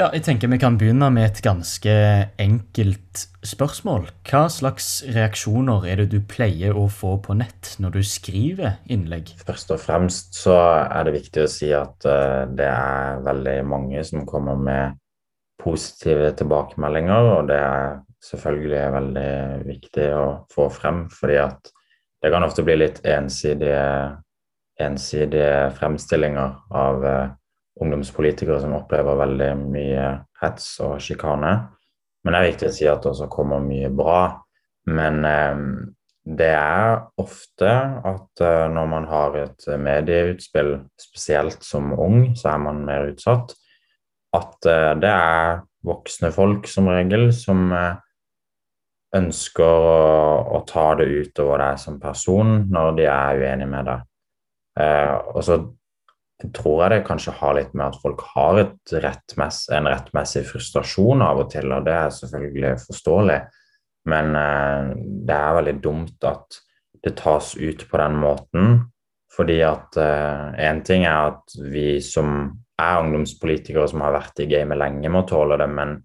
Ja, jeg tenker Vi kan begynne med et ganske enkelt spørsmål. Hva slags reaksjoner er det du pleier å få på nett når du skriver innlegg? Først og fremst så er det viktig å si at uh, det er veldig mange som kommer med positive tilbakemeldinger, og det er selvfølgelig veldig viktig å få frem, fordi at det kan ofte bli litt ensidige, ensidige fremstillinger av uh, ungdomspolitikere som opplever veldig mye hets og sjikane. Men det er viktig å si at det også kommer mye bra. Men eh, det er ofte at eh, når man har et medieutspill, spesielt som ung, så er man mer utsatt. At eh, det er voksne folk som regel som eh, ønsker å, å, ta det utover deg som person når de er uenige med deg. Eh, og så tror jeg det kanskje har litt med at folk har rettmess, en rettmessig frustrasjon av og til, og det er selvfølgelig forståelig. Men eh, det er veldig dumt at det tas ut på den måten. Fordi at én eh, ting er at vi som er ungdomspolitikere som har vært i gamet lenge, må tåle det, men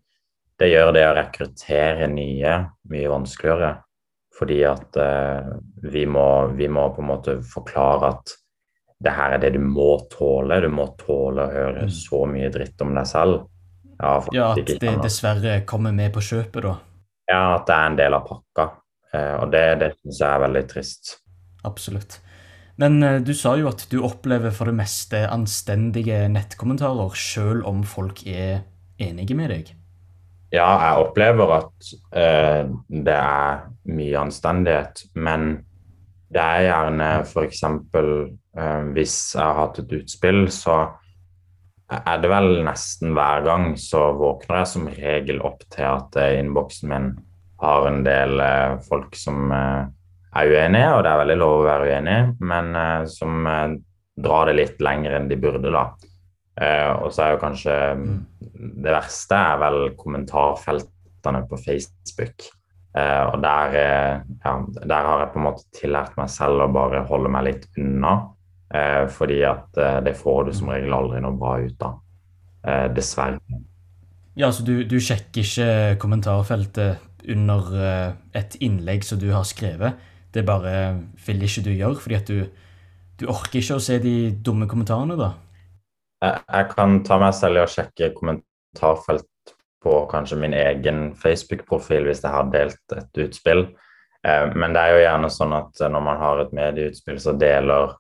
det gjør det å rekruttere nye mye vanskeligere. Fordi at eh, vi, må, vi må på en måte forklare at det her er det du må tåle. Du må tåle å høre mm. så mye dritt om deg selv. Ja, ja at det dessverre kommer med på kjøpet, da. Ja, at det er en del av pakka. Eh, og det, det syns jeg er veldig trist. Absolutt. Men eh, du sa jo at du opplever for det meste anstendige nettkommentarer, sjøl om folk er enige med deg. Ja, jeg opplever at eh, det er mye anstendighet, men det er gjerne f.eks. Eh, hvis jeg har hatt et utspill, så er det vel nesten hver gang så våkner jeg som regel opp til at eh, innboksen min har en del eh, folk som eh, er uenige, og det er veldig lov å være uenig, men eh, som eh, drar det litt lenger enn de burde, da. og så er jo kanskje mm. Det verste er vel kommentarfeltene på Facebook. Uh, og der, uh, ja, der, har jeg på en måte tillært meg selv å bare holde meg litt unna. Uh, fordi at det får du som regel aldri noe bra ut av. dessverre. Ja, så du, du sjekker ikke kommentarfeltet under et innlegg som du har skrevet? Det bare vil ikke du gjøre, fordi at du, du orker ikke å se de dumme kommentarene, da? Jeg, jeg kan ta meg selv i å sjekke kommentarfelt på kanskje min egen Facebook-profil hvis jeg har delt et utspill. Eh, men det er jo gjerne sånn at eh, når man har et medieutspill, så deler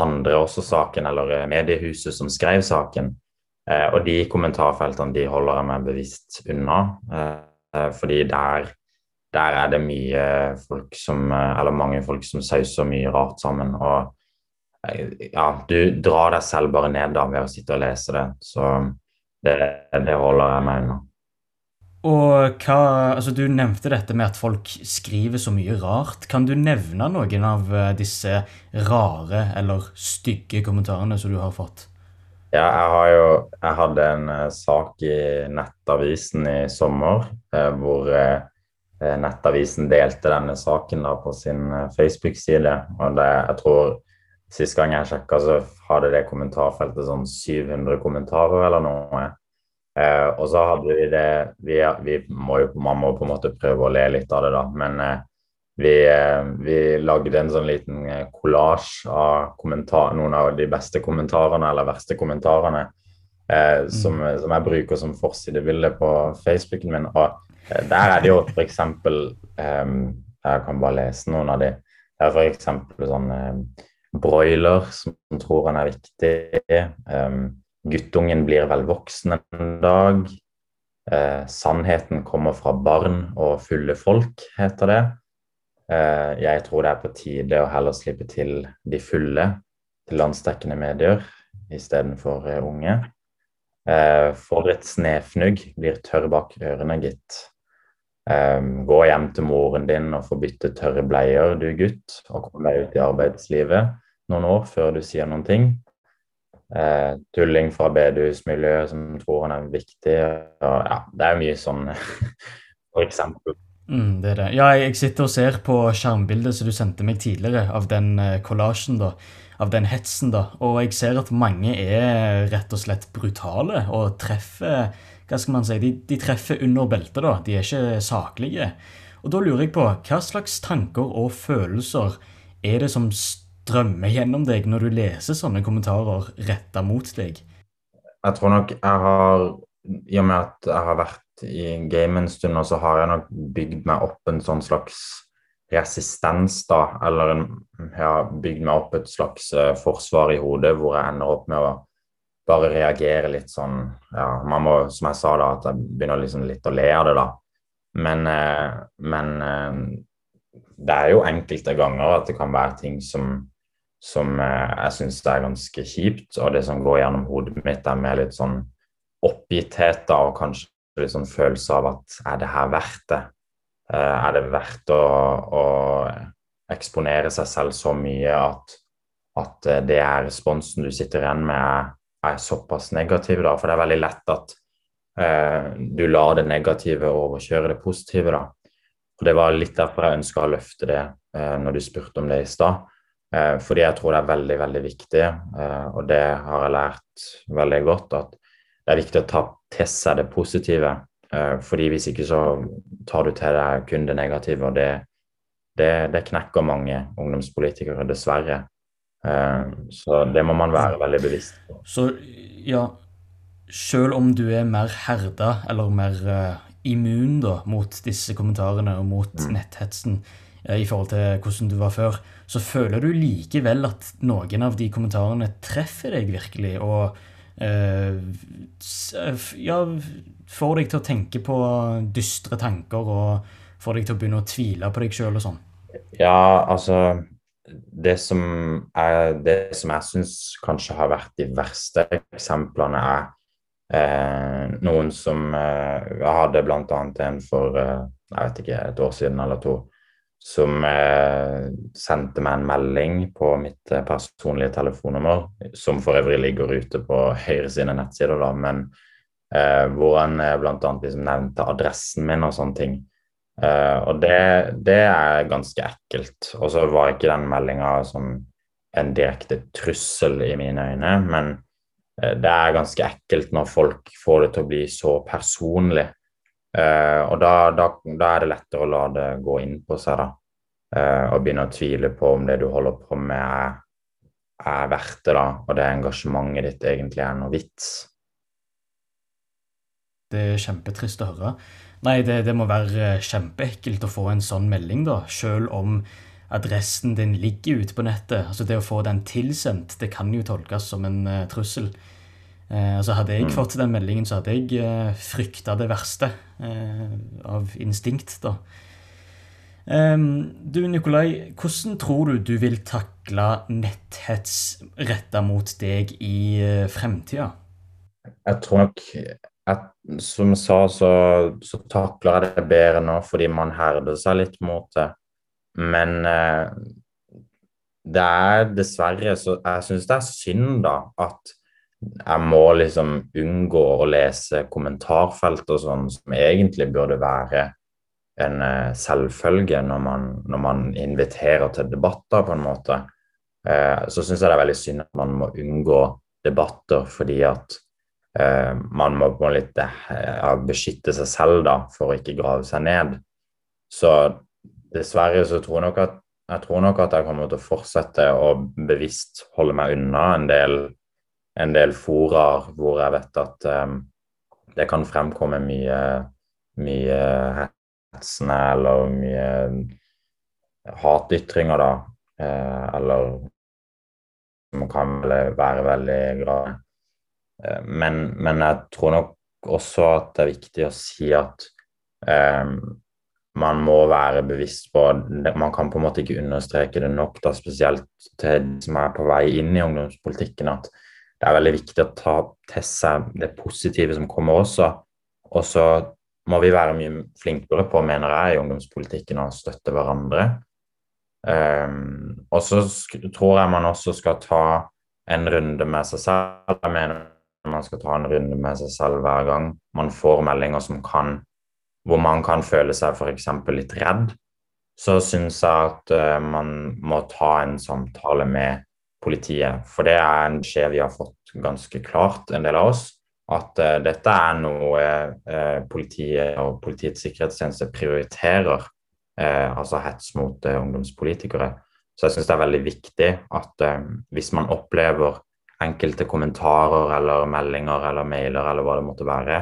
andre også saken, eller eh, mediehuset som skrev saken. Og de kommentarfeltene de holder jeg meg bevisst unna, fordi der, der er det mye folk som Eller mange folk som sauser mye rart sammen. Og ja, du drar deg selv bare ned da ved å sitte og lese det. Så det, det holder jeg meg unna. Og hva, altså Du nevnte dette med at folk skriver så mye rart. Kan du nevne noen av eh, disse rare eller stygge kommentarene som du har fått? Ja, jeg har jo Jeg hadde en uh, sak i Nettavisen i sommer uh, hvor Nettavisen delte denne saken da på sin Facebook-side. Og det, jeg tror sist gang jeg sjekka, så hadde det kommentarfeltet sånn 700 kommentarer eller noe. Eh, og så hadde vi det vi, vi må jo, Man må på en måte prøve å le litt av det, da. Men eh, vi, eh, vi, lagde en sånn liten kollasj av noen av de beste kommentarene eller verste kommentarene eh, mm. som, som, jeg bruker som forsidebilde på Facebooken min. Og der er det jo f.eks. Jeg kan bare lese noen av de. Det er f.eks. sånn broiler som tror han er viktig. Um, Guttungen blir vel voksen en dag. Eh, sannheten kommer fra barn og fulle folk, heter det. Eh, jeg tror det er på tide å heller slippe til de fulle til landsdekkende medier istedenfor eh, unge. Eh, for et snefnugg blir tørr bak ørene, gitt. Eh, gå hjem til moren din og få bytte tørre bleier, du gutt, og kom deg ut i arbeidslivet noen år før du sier noen ting eh, tulling fra bedehusmiljøet som tror han er viktig. Og, ja, det er mye sånn, for eksempel. Mm, det er det. Ja, jeg sitter og ser på skjermbildet som du sendte meg tidligere, av den kollasjen, eh, da. Av den hetsen, da. Og jeg ser at mange er rett og slett brutale og treffer hva skal man si, de, de treffer under beltet, da. De er ikke saklige. Og da lurer jeg på, hva slags tanker og følelser er det som strømmer gjennom deg når du leser sånne kommentarer retta mot deg? Jeg tror nok jeg har I og med at jeg har vært i game en stund, og så har jeg nok bygd meg opp en sånn slags resistens, da. Eller en, jeg har bygd meg opp et slags uh, forsvar i hodet hvor jeg ender opp med å bare reagere litt sånn Ja, man må, som jeg sa, da, at jeg begynner liksom litt å le av det, da. Men, uh, men uh, det er jo enkelte ganger at det kan være ting som som jeg syns er ganske kjipt. Og det som går gjennom hodet mitt, er med litt sånn oppgitthet da, og kanskje litt sånn følelse av at er det her verdt det? Eh, er det verdt å, å eksponere seg selv så mye at, at eh, det er responsen du sitter igjen med, er såpass negativ? da, For det er veldig lett at eh, du lar det negative overkjøre det positive. da. Og Det var litt derfor jeg ønska å løfte det eh, når du spurte om det i stad. Eh, fordi jeg tror det er veldig, veldig viktig, eh, og det har jeg lært veldig godt, at det er viktig å ta til seg det positive. Eh, fordi hvis ikke så tar du til deg kun det negative, og det, det, det knekker mange ungdomspolitikere, dessverre. Eh, så det må man være veldig bevisst på. Så ja, selv om du er mer herda, eller mer immun da, mot disse kommentarene og mot mm. netthetsen i forhold til hvordan du var før, så føler du likevel at noen av de kommentarene treffer deg virkelig, og uh, ja, får deg til å tenke på dystre tanker og får deg til å begynne å tvile på deg sjøl og sånn? Ja, altså Det som, er, det som jeg syns kanskje har vært de verste eksemplene, er eh, noen som eh, Jeg hadde bl.a. en for eh, jeg vet ikke, et år siden eller to som eh, sendte meg en melding på mitt eh, personlige telefonnummer, som for øvrig ligger ute på Høyre sine nettsider, da, men eh, hvor han eh, bl.a. Liksom nevnte adressen min og sånne ting. Eh, og det, det, er ganske ekkelt. Og så var ikke den meldinga sånn en direkte trussel i mine øyne, men eh, det er ganske ekkelt når folk får det til å bli så personlig. Uh, og da, da, da, er det lettere å la det gå inn på seg, da. Eh, og begynne å tvile på om det du holder på med, er, er verdt det, da. Og det engasjementet ditt egentlig er noe vits. Det er kjempetrist å høre. Nei, det, det må være kjempeekkelt å få en sånn melding, da. Selv om adressen din ligger ute på nettet. Altså Det å få den tilsendt, det kan jo tolkes som en uh, trussel. Eh, altså Hadde jeg mm. fått den meldingen, så hadde jeg eh, frykta det verste eh, av instinkt. da. Um, du Nikolai, hvordan tror du du vil takle netthets retta mot deg i uh, fremtida? Jeg tror nok at, Som jeg sa, så, så, takler jeg det bedre nå fordi man herder seg litt mot det. Men uh, det er dessverre så Jeg syns det er synd, da, at jeg må liksom unngå å lese kommentarfelt og sånn, som egentlig burde være en uh, selvfølge når man, når man, inviterer til debatter, på en måte. Eh, så syns jeg det er veldig synd at man må unngå debatter fordi at eh, man må på litt beskytte seg selv da, for å ikke grave seg ned. Så dessverre så tror jeg nok at jeg tror nok at jeg kommer til å fortsette å bevisst holde meg unna en del en del foraer hvor jeg vet at um, det kan fremkomme mye, mye hetsende eller mye hatytringer, da. Eh, eller som kan være veldig grave. Eh, men, men, jeg tror nok også at det er viktig å si at eh, man må være bevisst på Man kan på en måte ikke understreke det nok, da, spesielt til de som er på vei inn i ungdomspolitikken, at det er veldig viktig å ta til seg det positive som kommer også. Og så må vi være mye flinkere på, mener jeg, i ungdomspolitikken å støtte hverandre. Um, og så tror jeg man også skal ta en runde med seg selv. Jeg mener man skal ta en runde med seg selv hver gang man får meldinger som kan hvor man kan føle seg f.eks. litt redd. Så syns jeg at uh, man må ta en samtale med politiet. For det er en skje vi har fått ganske klart, en del av oss, at uh, dette er noe uh, politiet og Politiets sikkerhetstjeneste prioriterer, uh, altså hets mot ungdomspolitikere. Så jeg syns det er veldig viktig at hvis man opplever enkelte kommentarer eller meldinger eller mailer eller hva det måtte være,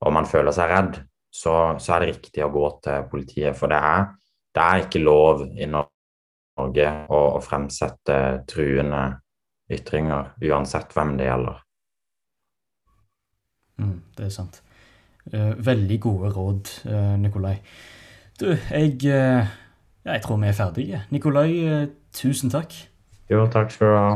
og man føler seg redd, så, så er det riktig å gå til politiet. For det er, det er ikke lov i Norge å, å fremsette truende ytringer, uansett hvem det gjelder. Mm, det er sant. Uh, veldig gode råd, uh, Nikolai. Du, jeg, uh, jeg tror vi er ferdige. Nikolai, tusen takk. Jo, takk skal du ha.